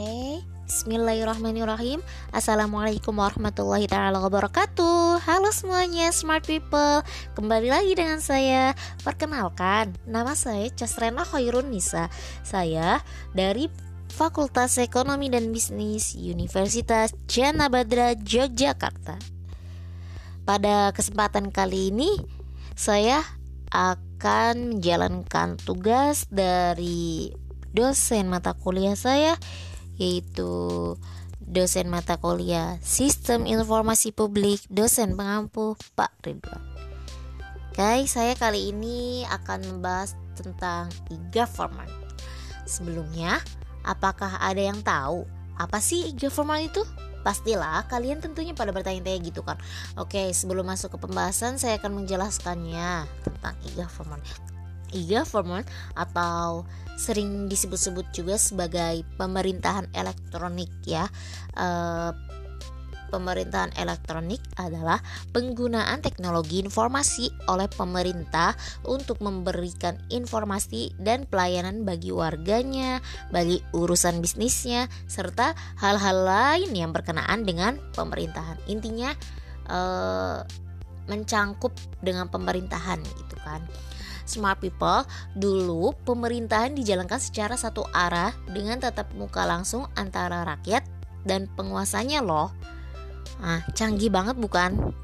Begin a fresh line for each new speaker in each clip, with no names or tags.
Oke, Bismillahirrahmanirrahim. Assalamualaikum warahmatullahi taala wabarakatuh. Halo semuanya smart people. Kembali lagi dengan saya. Perkenalkan, nama saya Casrena Khairun Nisa. Saya dari Fakultas Ekonomi dan Bisnis Universitas Jana Badra Yogyakarta. Pada kesempatan kali ini Saya akan menjalankan tugas dari dosen mata kuliah saya yaitu dosen mata kuliah Sistem Informasi Publik dosen pengampu Pak Ridwan. Guys, saya kali ini akan membahas tentang e-government. Sebelumnya, apakah ada yang tahu apa sih e-government itu? Pastilah kalian tentunya pada bertanya-tanya gitu kan. Oke, sebelum masuk ke pembahasan saya akan menjelaskannya tentang e-government e-government atau sering disebut-sebut juga sebagai pemerintahan elektronik ya. E, pemerintahan elektronik adalah penggunaan teknologi informasi oleh pemerintah untuk memberikan informasi dan pelayanan bagi warganya, bagi urusan bisnisnya, serta hal-hal lain yang berkenaan dengan pemerintahan. Intinya eh, mencangkup dengan pemerintahan gitu kan smart people, dulu pemerintahan dijalankan secara satu arah dengan tatap muka langsung antara rakyat dan penguasanya loh. Nah, canggih banget bukan?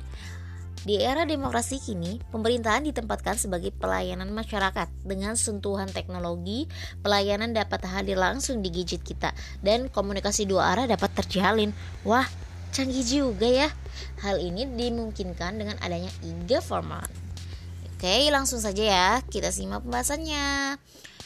Di era demokrasi kini, pemerintahan ditempatkan sebagai pelayanan masyarakat dengan sentuhan teknologi, pelayanan dapat hadir langsung di gadget kita dan komunikasi dua arah dapat terjalin. Wah, canggih juga ya. Hal ini dimungkinkan dengan adanya e-government. Oke, langsung saja ya. Kita simak pembahasannya.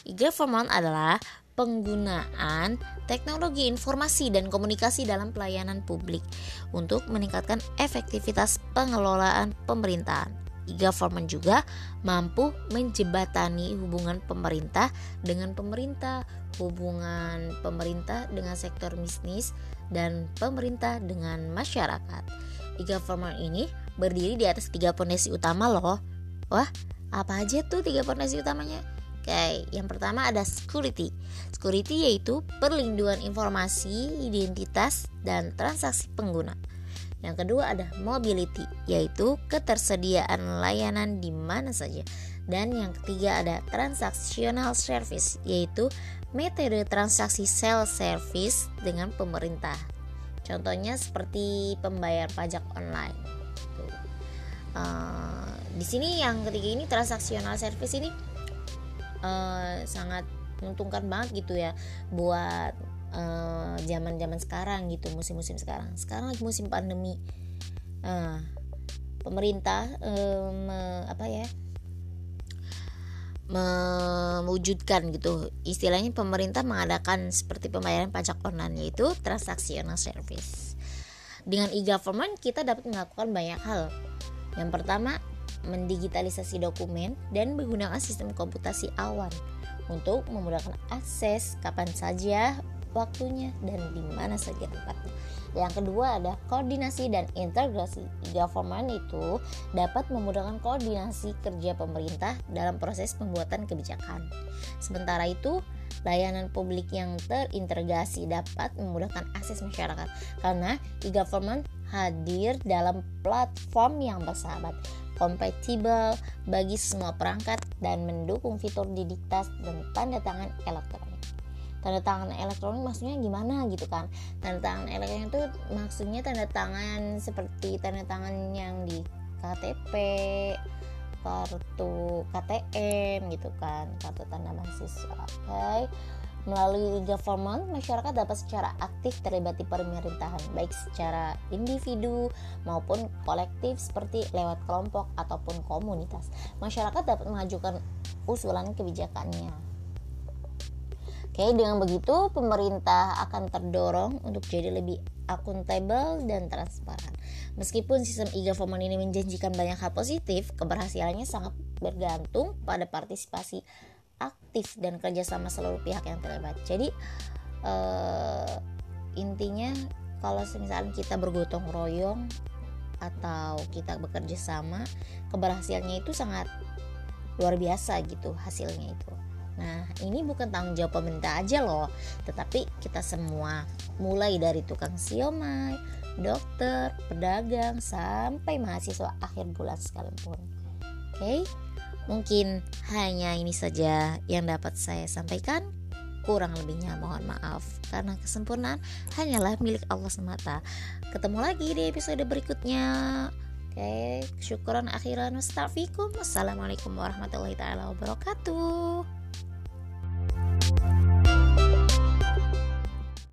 E-government adalah penggunaan teknologi informasi dan komunikasi dalam pelayanan publik untuk meningkatkan efektivitas pengelolaan pemerintahan. E-government juga mampu menjebatani hubungan pemerintah dengan pemerintah, hubungan pemerintah dengan sektor bisnis, dan pemerintah dengan masyarakat. E-government ini berdiri di atas tiga fondasi utama loh, Wah, apa aja tuh tiga fondasi utamanya? Oke, yang pertama ada security. Security yaitu perlindungan informasi, identitas, dan transaksi pengguna. Yang kedua ada mobility, yaitu ketersediaan layanan di mana saja. Dan yang ketiga ada transactional service, yaitu metode transaksi self service dengan pemerintah. Contohnya seperti pembayar pajak online. Uh, di sini yang ketiga ini transaksional service ini uh, sangat menguntungkan banget gitu ya buat eh, zaman-zaman uh, sekarang gitu musim-musim sekarang. Sekarang lagi musim pandemi. Uh, pemerintah uh, apa ya mewujudkan gitu. Istilahnya pemerintah mengadakan seperti pembayaran pajak online yaitu transaksional service. Dengan e-government kita dapat melakukan banyak hal yang pertama mendigitalisasi dokumen dan menggunakan sistem komputasi awan untuk memudahkan akses kapan saja waktunya dan di mana saja tempatnya. Yang kedua ada koordinasi dan integrasi. E-government itu dapat memudahkan koordinasi kerja pemerintah dalam proses pembuatan kebijakan. Sementara itu, layanan publik yang terintegrasi dapat memudahkan akses masyarakat karena e-government hadir dalam platform yang bersahabat kompatibel bagi semua perangkat dan mendukung fitur digitas dan tanda tangan elektronik. Tanda tangan elektronik maksudnya gimana gitu kan? Tanda tangan elektronik itu maksudnya tanda tangan seperti tanda tangan yang di KTP, kartu KTM gitu kan, kartu tanda mahasiswa. Oke. Okay Melalui e-government, masyarakat dapat secara aktif terlibat di pemerintahan, baik secara individu maupun kolektif seperti lewat kelompok ataupun komunitas. Masyarakat dapat mengajukan usulan kebijakannya. Oke, dengan begitu pemerintah akan terdorong untuk jadi lebih akuntabel dan transparan. Meskipun sistem e-government ini menjanjikan banyak hal positif, keberhasilannya sangat bergantung pada partisipasi aktif dan kerjasama seluruh pihak yang terlibat. Jadi uh, intinya kalau misalnya kita bergotong royong atau kita bekerja sama keberhasilannya itu sangat luar biasa gitu hasilnya itu Nah, ini bukan tanggung jawab pemerintah aja loh, tetapi kita semua, mulai dari tukang siomay, dokter, pedagang, sampai mahasiswa akhir bulan sekalipun. Oke, okay? mungkin hanya ini saja yang dapat saya sampaikan. Kurang lebihnya mohon maaf karena kesempurnaan hanyalah milik Allah semata. Ketemu lagi di episode berikutnya. Oke, okay, syukuran akhiran wassalamualaikum warahmatullahi taala wabarakatuh.